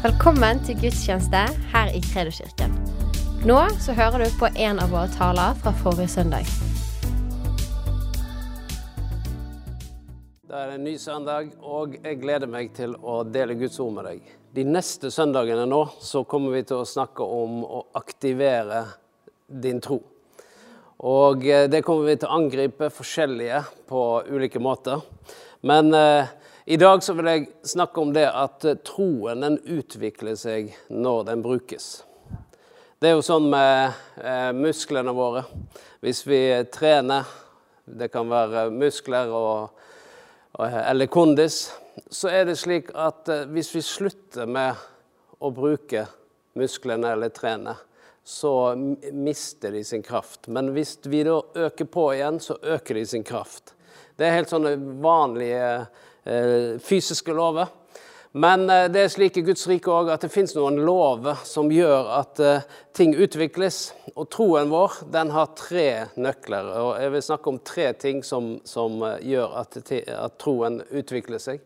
Velkommen til gudstjeneste her i Kredoskirken. Nå så hører du på en av våre taler fra forrige søndag. Det er en ny søndag, og jeg gleder meg til å dele Guds ord med deg. De neste søndagene nå så kommer vi til å snakke om å aktivere din tro. Og eh, det kommer vi til å angripe forskjellige på ulike måter. Men eh, i dag så vil jeg snakke om det at eh, troen den utvikler seg når den brukes. Det er jo sånn med eh, musklene våre. Hvis vi trener, det kan være muskler og eller kondis, så er det slik at eh, hvis vi slutter med å bruke musklene eller trene, så mister de sin kraft. Men hvis vi da øker på igjen, så øker de sin kraft. Det er helt sånne vanlige eh, fysiske lover. Men eh, det er slik i Guds rike òg at det fins noen lover som gjør at eh, ting utvikles. Og troen vår den har tre nøkler. Og jeg vil snakke om tre ting som, som eh, gjør at, at, troen utvikler seg,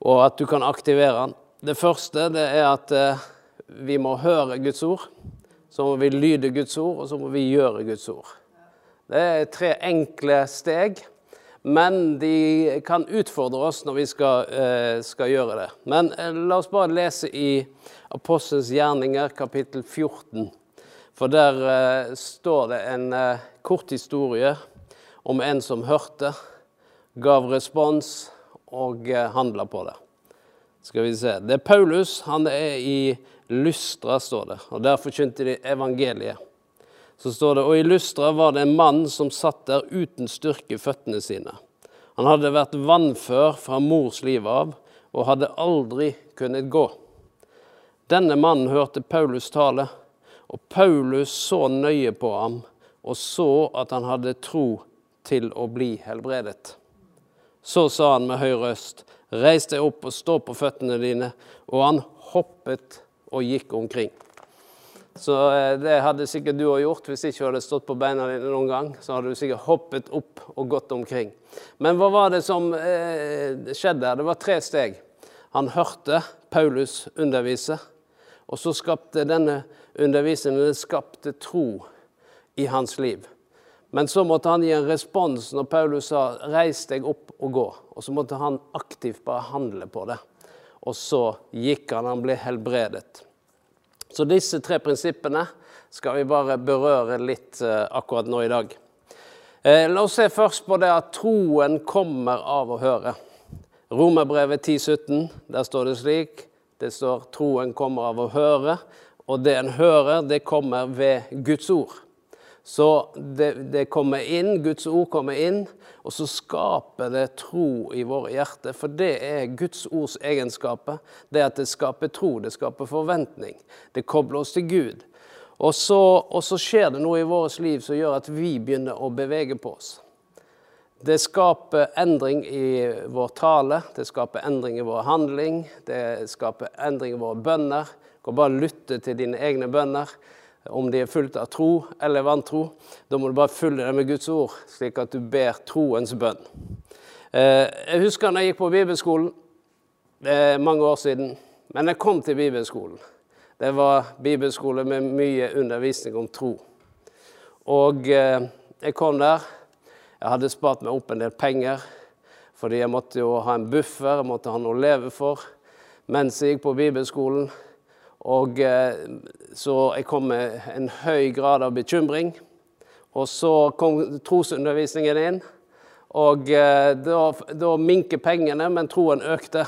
og at du kan aktivere den. Det første det er at vi må høre Guds ord. Så må vi lyde Guds ord, og så må vi gjøre Guds ord. Det er tre enkle steg men de kan utfordre oss når vi skal, eh, skal gjøre det. Men eh, la oss bare lese i Apostels gjerninger, kapittel 14. For der eh, står det en kort historie om en som hørte, gav respons og handla på det. Skal vi se. Det er Paulus. Han er i Lystra, står det. Og Der forkynte de evangeliet så står det og i Lystra var det en mann som satt der uten styrke i føttene sine. Han hadde vært vannfør fra mors liv av og hadde aldri kunnet gå. Denne mannen hørte Paulus tale, og Paulus så nøye på ham og så at han hadde tro til å bli helbredet. Så sa han med høy røst, reis deg opp og stå på føttene dine, og han hoppet og gikk omkring. Så eh, det hadde sikkert du òg gjort hvis ikke du hadde stått på beina dine noen gang. Så hadde du sikkert hoppet opp og gått omkring. Men hva var det som eh, skjedde her? Det var tre steg. Han hørte Paulus undervise, og så skapte denne undervisningen skapte tro i hans liv. Men så måtte han gi en respons når Paulus sa 'reis deg opp og gå'. Og så måtte han aktivt bare handle på det. Og så gikk han, han ble helbredet. Så disse tre prinsippene skal vi bare berøre litt eh, akkurat nå i dag. Eh, la oss se først på det at troen kommer av å høre. Romerbrevet 10,17, der står det slik. Det står 'troen kommer av å høre', og det en hører, det kommer ved Guds ord. Så det, det, kommer inn, Guds ord kommer inn, og så skaper det tro i våre hjerter. For det er Guds ords egenskaper. Det at det skaper tro, det skaper forventning. Det kobler oss til Gud. Og så, og så skjer det noe i vårt liv som gjør at vi begynner å bevege på oss. Det skaper endring i vår tale, det skaper endring i vår handling, det skaper endring i våre bønner. Du kan bare lytte til dine egne bønner om de er fullt av tro eller vantro. Da må du bare fylle det med Guds ord, slik at du ber troens bønn. Eh, jeg husker da jeg gikk på bibelskolen, er mange år siden. Men jeg kom til bibelskolen. Det var bibelskole med mye undervisning om tro. Og eh, jeg kom der. Jeg hadde spart meg opp en del penger, fordi jeg måtte jo ha en buffer, jeg måtte ha noe å leve for mens jeg gikk på bibelskolen. Og eh, Så jeg kom med en høy grad av bekymring. Og så kom trosundervisningen inn. Og eh, da, da minker pengene, men troen økte.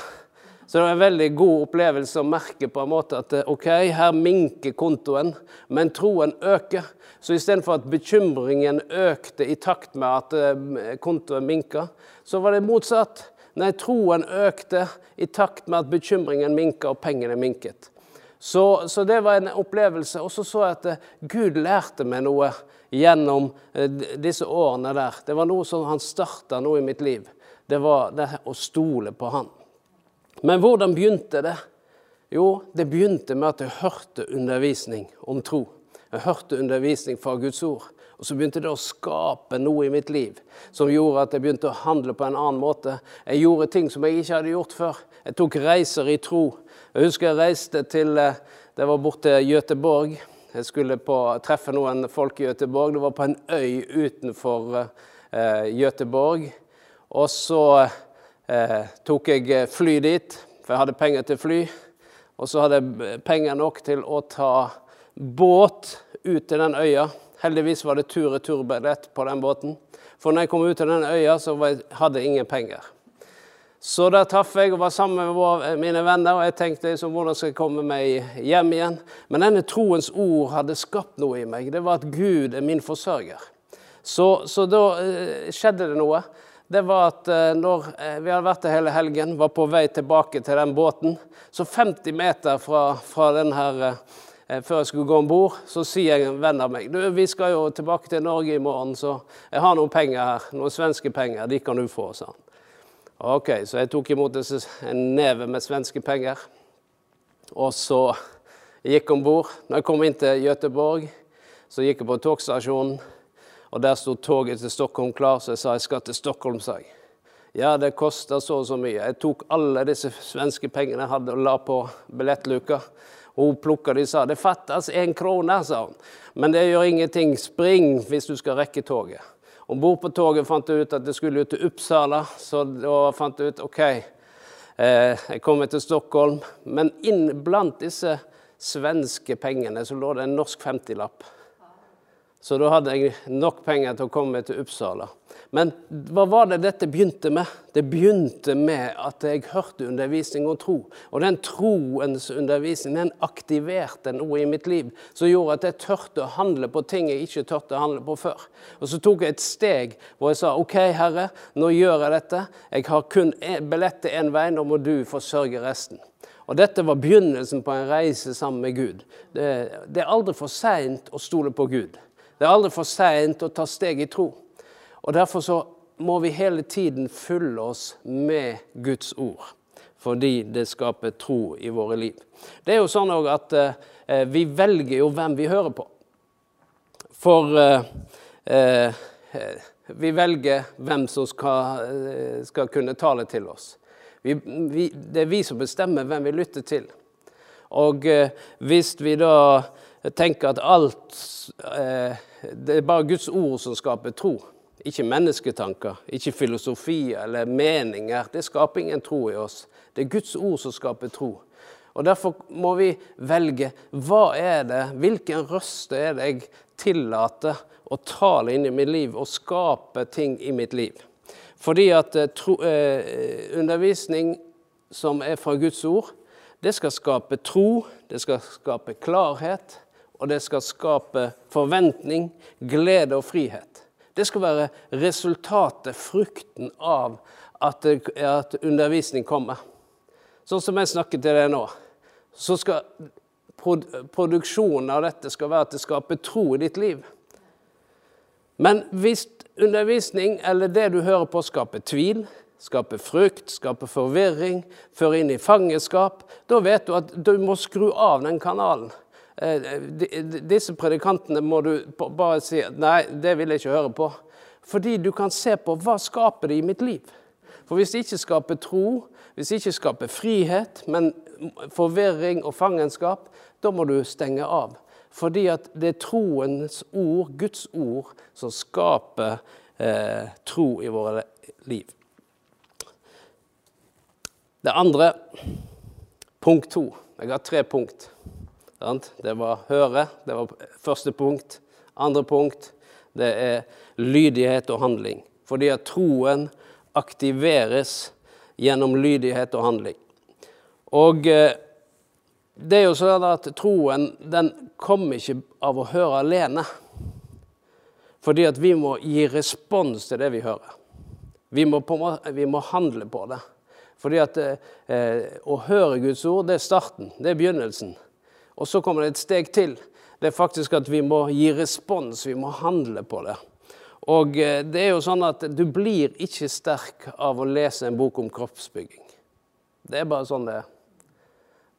Så det var en veldig god opplevelse å merke på en måte at ok, her minker kontoen, men troen øker. Så istedenfor at bekymringen økte i takt med at eh, kontoen minka, så var det motsatt. Nei, troen økte i takt med at bekymringen minka og pengene minket. Så, så, det var en opplevelse. Og så så jeg at eh, Gud lærte meg noe gjennom eh, disse årene der. Det var noe som han starta nå i mitt liv. Det var det å stole på han. Men hvordan begynte det? Jo, det begynte med at jeg hørte undervisning om tro. Jeg hørte undervisning fra Guds ord. Og så begynte det å skape noe i mitt liv som gjorde at jeg begynte å handle på en annen måte. Jeg gjorde ting som jeg ikke hadde gjort før. Jeg tok reiser i tro. Jeg husker jeg reiste til eh, Det var borte Göteborg. Jeg skulle på, treffe noen folk i Göteborg. Det var på en øy utenfor eh, Göteborg. Og så eh, tok jeg fly dit, for jeg hadde penger til fly. Og så hadde jeg penger nok til å ta båt ut til den øya. Heldigvis var det tur-retur-billett på den båten. For når jeg kom ut til den øya, så hadde jeg ingen penger. Så der traff jeg og var sammen med mine venner, og jeg tenkte liksom, hvordan skal jeg komme meg hjem igjen? Men denne troens ord hadde skapt noe i meg. Det var at Gud er min forsørger. Så, så da eh, skjedde det noe. Det var at eh, når eh, vi hadde vært der hele helgen, var på vei tilbake til den båten, så 50 meter fra, fra den her eh, før jeg skulle gå om bord, så sier en venn av meg du, vi skal jo tilbake til Norge i morgen, så jeg har noen penger her, noen svenske penger, de kan du få, sa han. Ok, så jeg tok imot en neve med svenske penger. Og så gikk om bord. Når jeg kom inn til Göteborg, så gikk jeg på togstasjonen. Og der sto toget til Stockholm klar, så jeg sa jeg skal til Stockholm. sa jeg. Ja, det koster så og så mye. Jeg tok alle disse svenske pengene jeg hadde og la på billettluka. Hun plukka de sa det fattes én krone, sa hun. Men det gjør ingenting. Spring hvis du skal rekke toget. Om bord på toget fant jeg ut at det skulle ut til Uppsala, så da fant jeg ut OK, eh, jeg kommer til Stockholm. Men inn blant disse svenske pengene så lå det en norsk 50-lapp. Så da hadde jeg nok penger til å komme til Uppsala. Men hva var det dette begynte med? Det begynte med at jeg hørte undervisning om tro. Og den troens undervisning den aktiverte noe i mitt liv som gjorde at jeg tørte å handle på ting jeg ikke tørte å handle på før. Og så tok jeg et steg hvor jeg sa OK, Herre, nå gjør jeg dette. Jeg har kun billett til én vei, nå må du forsørge resten. Og Dette var begynnelsen på en reise sammen med Gud. Det, det er aldri for seint å stole på Gud. Det er aldri for seint å ta steg i tro. Og Derfor så må vi hele tiden fylle oss med Guds ord. Fordi det skaper tro i våre liv. Det er jo sånn at eh, vi velger jo hvem vi hører på. For eh, eh, vi velger hvem som skal, eh, skal kunne tale til oss. Vi, vi, det er vi som bestemmer hvem vi lytter til. Og eh, hvis vi da tenker at alt eh, Det er bare Guds ord som skaper tro, ikke mennesketanker, ikke filosofi eller meninger. Det skaper ingen tro i oss. Det er Guds ord som skaper tro. Og Derfor må vi velge hva er det, hvilken røst er det jeg tillater å tale inn i mitt liv og skape ting i mitt liv. Fordi at eh, tro, eh, undervisning som er fra Guds ord, det skal skape tro, det skal skape klarhet, og det skal skape forventning, glede og frihet. Det skal være resultatet, frukten av at, at undervisning kommer. Sånn som jeg snakker til deg nå. Så skal produksjonen av dette skal være at det skaper tro i ditt liv. Men hvis undervisning eller det du hører på, skaper tvil, skaper frykt, skape forvirring, føre inn i fangenskap, da vet du at du må skru av den kanalen. Eh, disse predikantene må du bare si nei, det vil jeg ikke høre på. Fordi du kan se på hva skaper det i mitt liv. For hvis det ikke skaper tro, hvis det ikke skaper frihet, men forvirring og fangenskap, da må du stenge av. Fordi at det er troens ord, Guds ord, som skaper eh, tro i våre liv. Det andre, punkt to. Jeg har tre punkt. Det var høre, det var første punkt. Andre punkt, det er lydighet og handling. Fordi at troen aktiveres gjennom lydighet og handling. Og eh, det er jo sånn at troen den kommer ikke av å høre alene. Fordi at vi må gi respons til det vi hører. Vi må, på, vi må handle på det. Fordi at eh, å høre Guds ord, det er starten. Det er begynnelsen. Og så kommer det et steg til. Det er faktisk at vi må gi respons, vi må handle på det. Og eh, det er jo sånn at du blir ikke sterk av å lese en bok om kroppsbygging. Det er bare sånn det er.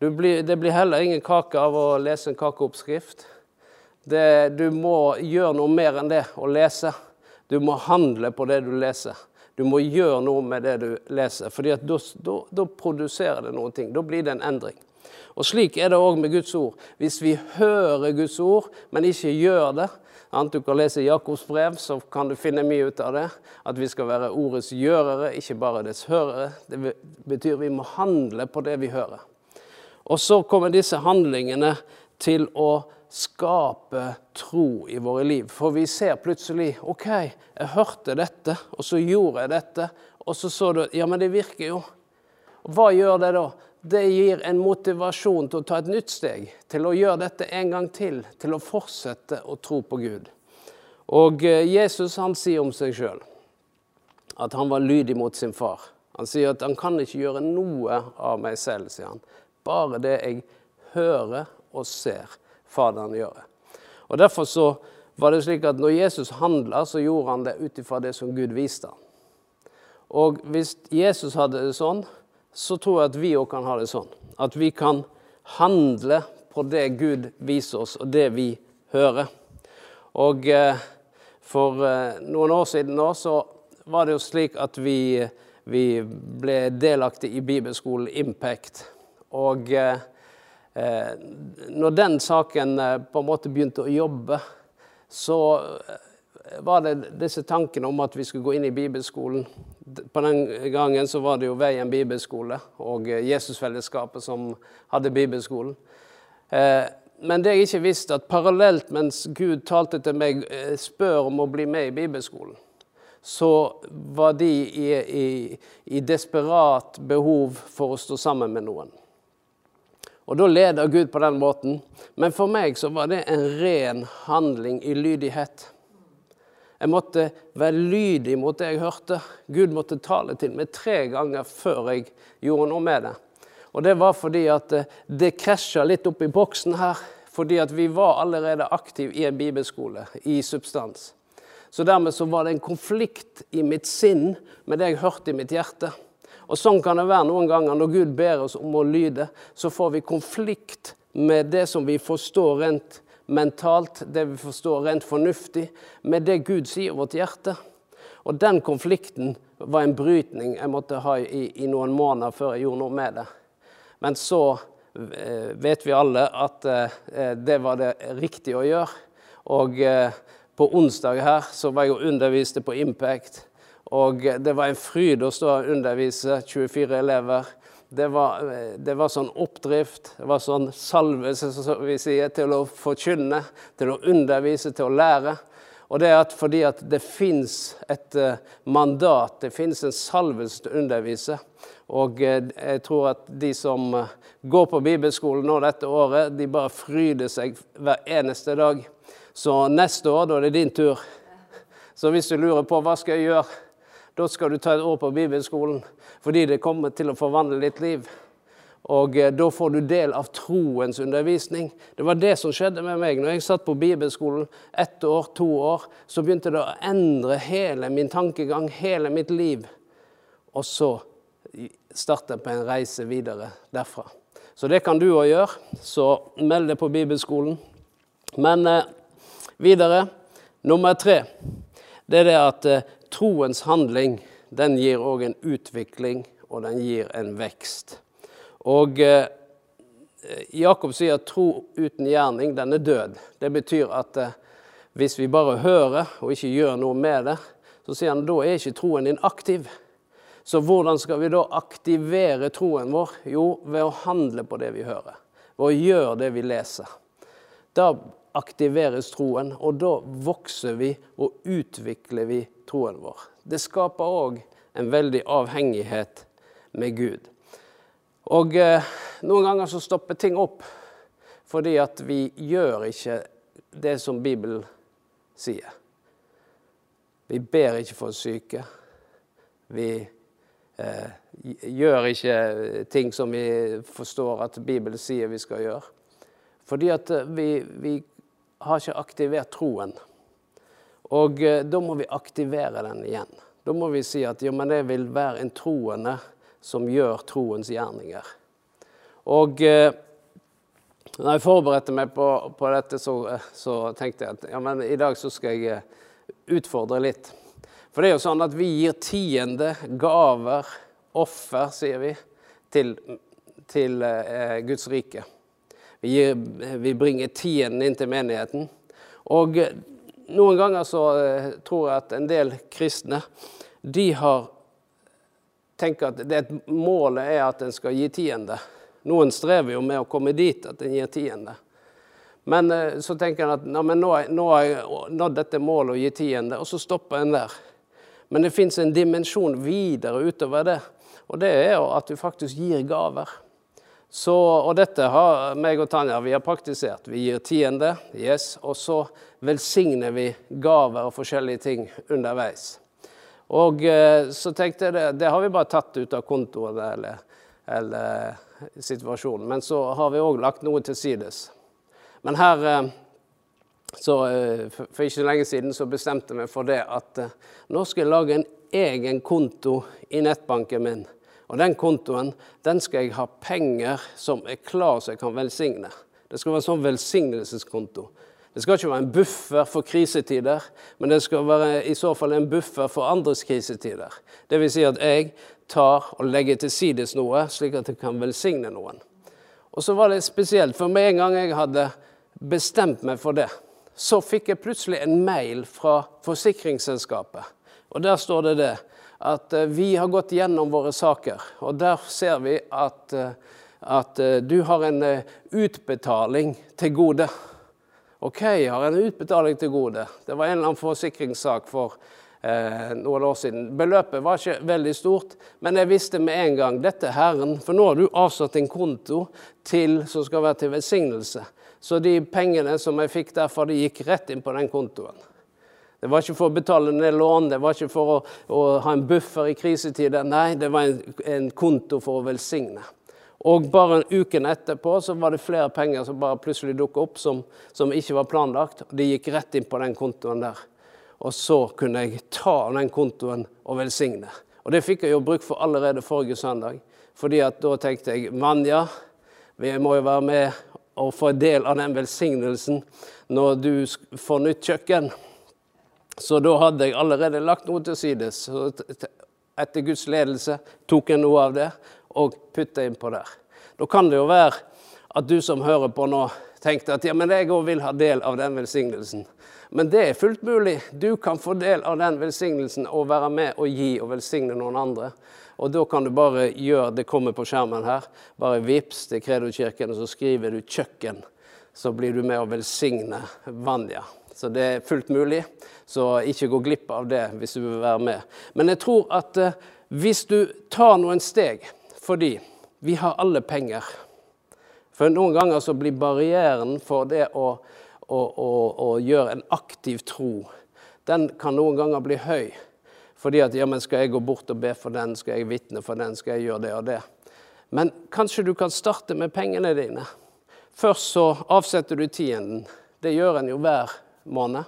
Blir, det blir heller ingen kake av å lese en kakeoppskrift. Det, du må gjøre noe mer enn det å lese. Du må handle på det du leser. Du må gjøre noe med det du leser, for da produserer det noen ting. Da blir det en endring. Og Slik er det òg med Guds ord. Hvis vi hører Guds ord, men ikke gjør det Du kan lese Jakobs brev, så kan du finne mye ut av det. At vi skal være ordets gjørere, ikke bare dets hørere. Det betyr vi må handle på det vi hører. Og så kommer disse handlingene til å skape tro i våre liv. For vi ser plutselig OK, jeg hørte dette, og så gjorde jeg dette. Og så så du Ja, men det virker jo. Hva gjør det da? Det gir en motivasjon til å ta et nytt steg, til å gjøre dette en gang til, til å fortsette å tro på Gud. Og eh, Jesus han sier om seg sjøl at han var lydig mot sin far. Han sier at han kan ikke gjøre noe av meg selv, sier han. Bare det jeg hører og ser. Faderen gjøre. Og Derfor så var det slik at når Jesus handla, så gjorde han det ut ifra det som Gud viste ham. Og hvis Jesus hadde det sånn, så tror jeg at vi òg kan ha det sånn. At vi kan handle på det Gud viser oss, og det vi hører. Og eh, for eh, noen år siden nå så var det jo slik at vi, vi ble delaktig i bibelskolen Impact. Og eh, når den saken eh, på en måte begynte å jobbe, så eh, var det disse tankene om at vi skulle gå inn i bibelskolen. På den gangen så var det jo Veien bibelskole og Jesusfellesskapet som hadde bibelskolen. Men det jeg ikke visste, at parallelt mens Gud talte til meg, spør om å bli med i bibelskolen, så var de i, i, i desperat behov for å stå sammen med noen. Og da leder Gud på den måten. Men for meg så var det en ren handling i lydighet. Jeg måtte være lydig mot det jeg hørte. Gud måtte tale til meg tre ganger før jeg gjorde noe med det. Og det var fordi at eh, det krasja litt opp i boksen her. Fordi at vi var allerede aktive i en bibelskole, i substans. Så dermed så var det en konflikt i mitt sinn med det jeg hørte i mitt hjerte. Og Sånn kan det være noen ganger når Gud ber oss om å lyde. Så får vi konflikt med det som vi forstår rent mentalt, det vi forstår rent fornuftig, med det Gud sier vårt hjerte. Og den konflikten var en brytning jeg måtte ha i, i noen måneder før jeg gjorde noe med det. Men så eh, vet vi alle at eh, det var det riktige å gjøre. Og eh, på onsdag her så var jeg og underviste på Impact. Og det var en fryd å stå og undervise 24 elever. Det var, det var, sånn oppdrift, det var sånn salvelse, som vi sier, til å forkynne, til å undervise, til å lære. Og det er at fordi at det fins et eh, mandat, det fins en salvelse til å undervise. Og eh, jeg tror at de som eh, går på bibelskolen nå dette året, de bare fryder seg hver eneste dag. Så neste år, da er det din tur. Så hvis du lurer på hva skal jeg gjøre da skal du ta et år på bibelskolen fordi det kommer til å forvandle ditt liv. Og eh, da får du del av troens undervisning. Det var det som skjedde med meg. Når jeg satt på bibelskolen ett år, to år, så begynte det å endre hele min tankegang, hele mitt liv. Og så startet jeg på en reise videre derfra. Så det kan du òg gjøre. Så meld deg på bibelskolen. Men eh, videre, nummer tre, det er det at eh, troens handling den gir òg en utvikling, og den gir en vekst. Og eh, Jakob sier at tro uten gjerning, den er død. Det betyr at eh, hvis vi bare hører og ikke gjør noe med det, så sier han da er ikke troen din aktiv. Så hvordan skal vi da aktivere troen vår? Jo, ved å handle på det vi hører. Ved å gjøre det vi leser. Da aktiveres troen, og da vokser vi og utvikler vi troen vår. Det skaper òg en veldig avhengighet med Gud. Og eh, noen ganger så stopper ting opp fordi at vi gjør ikke det som Bibelen sier. Vi ber ikke for syke. Vi eh, gjør ikke ting som vi forstår at Bibelen sier vi skal gjøre. Fordi at eh, vi, vi har ikke aktivert troen. Og eh, da må vi aktivere den igjen. Da må vi si at jo, men det vil være en troende som gjør troens gjerninger. Og eh, Når jeg forberedte meg på, på dette, så, så, tenkte jeg at ja, men i dag så skal jeg eh, utfordre litt. For det er jo sånn at vi gir tiende, gaver, offer, sier vi, til, til eh, Guds rike. Vi, gir, vi bringer tienden inn til menigheten. Og eh, noen ganger så eh, tror jeg at en del kristne de har tenker at det, målet er at en skal gi tiende. Noen strever jo med å komme dit at en gir tiende. Men eh, så tenker en at nå, nå har jeg nådd dette målet å gi tiende, og så stopper en der. Men det fins en dimensjon videre utover det, og det er jo at du faktisk gir gaver. Så, og dette har meg og Tanja vi har praktisert. Vi gir tiende, yes, og så velsigner vi gaver og forskjellige ting underveis. Og eh, så tenkte jeg det, det har vi bare tatt ut av kontoen eller, eller situasjonen. Men så har vi òg lagt noe til sides. Men her eh, så eh, For ikke lenge siden så bestemte vi for det at nå skal jeg lage en egen konto i nettbanken min. Og den kontoen den skal jeg ha penger som er klar så jeg kan velsigne. Det skal være en sånn velsignelseskonto. Det skal ikke være en buffer for krisetider, men det skal være i så fall en buffer for andres krisetider. Vil si at jeg tar og legger til sides noe, slik at jeg kan velsigne noen. Og så var det spesielt, for med en gang jeg hadde bestemt meg for det, så fikk jeg plutselig en mail fra forsikringsselskapet. Og der står det det at eh, vi har gått gjennom våre saker, og der ser vi at, eh, at eh, du har en utbetaling til gode. OK, jeg har en utbetaling til gode. Det var en eller annen forsikringssak for eh, noen år siden. Beløpet var ikke veldig stort, men jeg visste med en gang dette er Herren. For nå har du avsatt en konto til, som skal være til velsignelse. Så de pengene som jeg fikk derfra, de gikk rett inn på den kontoen. Det var ikke for å betale ned lån, det var ikke for å, å ha en buffer i krisetider. Nei, det var en, en konto for å velsigne. Og bare en uken etterpå så var det flere penger som bare plutselig dukka opp, som, som, ikke var planlagt. De gikk rett inn på den kontoen der. Og så kunne jeg ta av den kontoen og velsigne. Og det fikk jeg jo bruk for allerede forrige søndag. fordi at da tenkte jeg Vanja, vi må jo være med og få en del av den velsignelsen når du får nytt kjøkken. Så da hadde jeg allerede lagt noe til side. Så etter Guds ledelse tok jeg noe av det og putta innpå der. Da kan det jo være at du som hører på nå, tenkte at ja, men jeg òg vil ha del av den velsignelsen. Men det er fullt mulig. Du kan få del av den velsignelsen og være med og gi og velsigne noen andre. Og da kan du bare gjøre Det kommer på skjermen her. Bare vips til Kredokirken, og så skriver du 'kjøkken'. Så blir du med å velsigne Vanja. Så det er fullt mulig. Så ikke gå glipp av det hvis du vil være med. Men jeg tror at eh, hvis du tar noen steg fordi vi har alle penger For noen ganger så blir barrieren for det å å, å, å gjøre en aktiv tro, den kan noen ganger bli høy. Fordi at ja, men skal jeg gå bort og be for den, skal jeg vitne for den, skal jeg gjøre det og det. Men kanskje du kan starte med pengene dine. Først så avsetter du tienden. Det gjør en jo hver måned.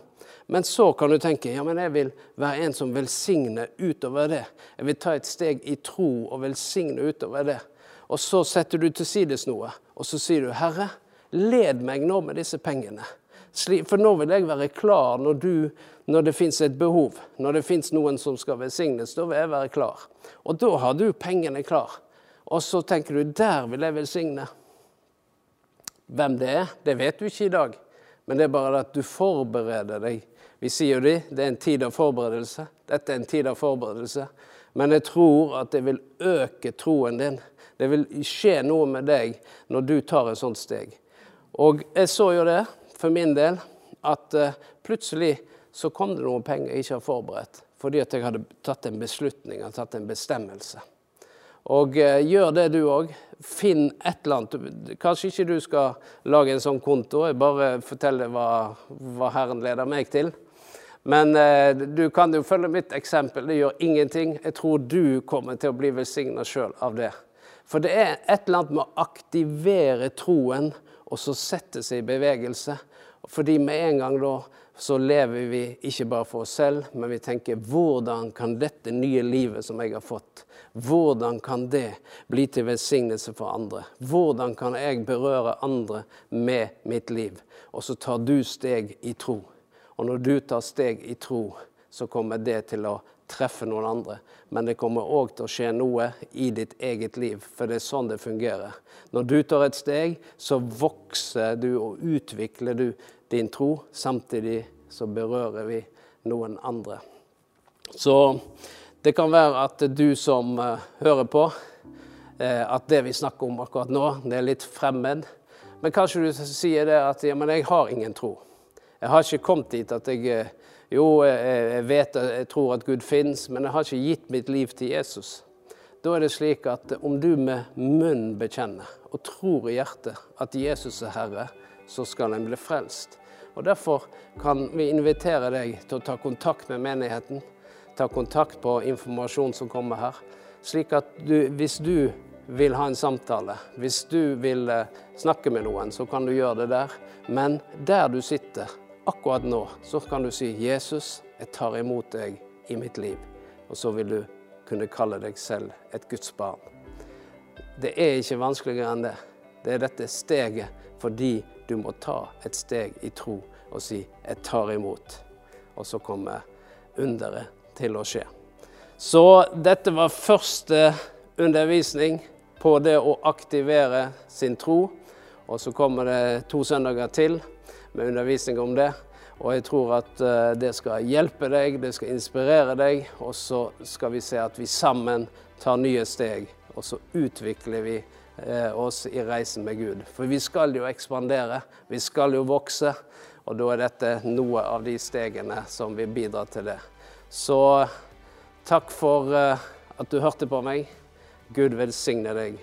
Men så kan du tenke ja, men jeg vil være en som velsigner utover det. Jeg vil ta et steg i tro og velsigne utover det. Og så setter du til sides noe, og så sier du, Herre, led meg nå med disse pengene. For nå vil jeg være klar når, du, når det fins et behov, når det fins noen som skal velsignes. Da vil jeg være klar. Og da har du pengene klar. Og så tenker du der vil jeg velsigne. Hvem det er, det vet du ikke i dag. Men det er bare at du forbereder deg. Vi sier jo det, det er en tid av forberedelse. Dette er en tid av forberedelse. Men jeg tror at det vil øke troen din. Det vil skje noe med deg når du tar et sånt steg. Og jeg så jo det for min del at uh, plutselig så kom det noen penger jeg ikke har forberedt. Fordi at jeg hadde tatt en beslutning, hadde tatt en bestemmelse. Og uh, gjør det du òg. Finn et eller annet. Kanskje ikke du skal lage en sånn konto, jeg bare forteller hva, hva Herren leder meg til. Men eh, du kan jo følge mitt eksempel. Det gjør ingenting. Jeg tror du kommer til å bli velsigna sjøl av det. For det er et eller annet med å aktivere troen og så sette seg i bevegelse. Fordi med en gang da så lever vi ikke bare for oss selv, men vi tenker hvordan kan dette nye livet som jeg har fått, hvordan kan det bli til velsignelse for andre? Hvordan kan jeg berøre andre med mitt liv? Og så tar du steg i tro. Og når du tar steg i tro, så kommer det til å treffe noen andre. Men det kommer òg til å skje noe i ditt eget liv, for det er sånn det fungerer. Når du tar et steg, så vokser du og utvikler du din tro. Samtidig så berører vi noen andre. Så det kan være at du som uh, hører på, uh, at det vi snakker om akkurat nå, det er litt fremmed. Men kanskje du sier det at ja, men jeg har ingen tro. Jeg har ikke kommet dit at jeg uh, jo, jeg vet jeg tror at Gud finnes, men jeg har ikke gitt mitt liv til Jesus. Da er det slik at om du med munnen bekjenner og tror i hjertet at Jesus er Herre, så skal en bli frelst. Og Derfor kan vi invitere deg til å ta kontakt med menigheten. Ta kontakt på informasjon som kommer her. Slik at du, hvis du vil ha en samtale, hvis du vil snakke med noen, så kan du gjøre det der. Men der du sitter, akkurat nå så kan du si 'Jesus, jeg tar imot deg i mitt liv'. Og så vil du kunne kalle deg selv et Guds barn. Det er ikke vanskeligere enn det. Det er dette steget fordi du må ta et steg i tro og si 'jeg tar imot'. Og så kommer underet til å skje. Så dette var første undervisning på det å aktivere sin tro. Og så kommer det to søndager til med undervisning om det. Og jeg tror at eh, det skal hjelpe deg, det skal inspirere deg, og så skal vi se at vi sammen tar nye steg. Og så utvikler vi eh, oss i reisen med Gud. For vi skal jo ekspandere, vi skal jo vokse. Og da er dette noe av de stegene som vil bidra til det. Så takk for eh, at du hørte på meg. Gud velsigne deg.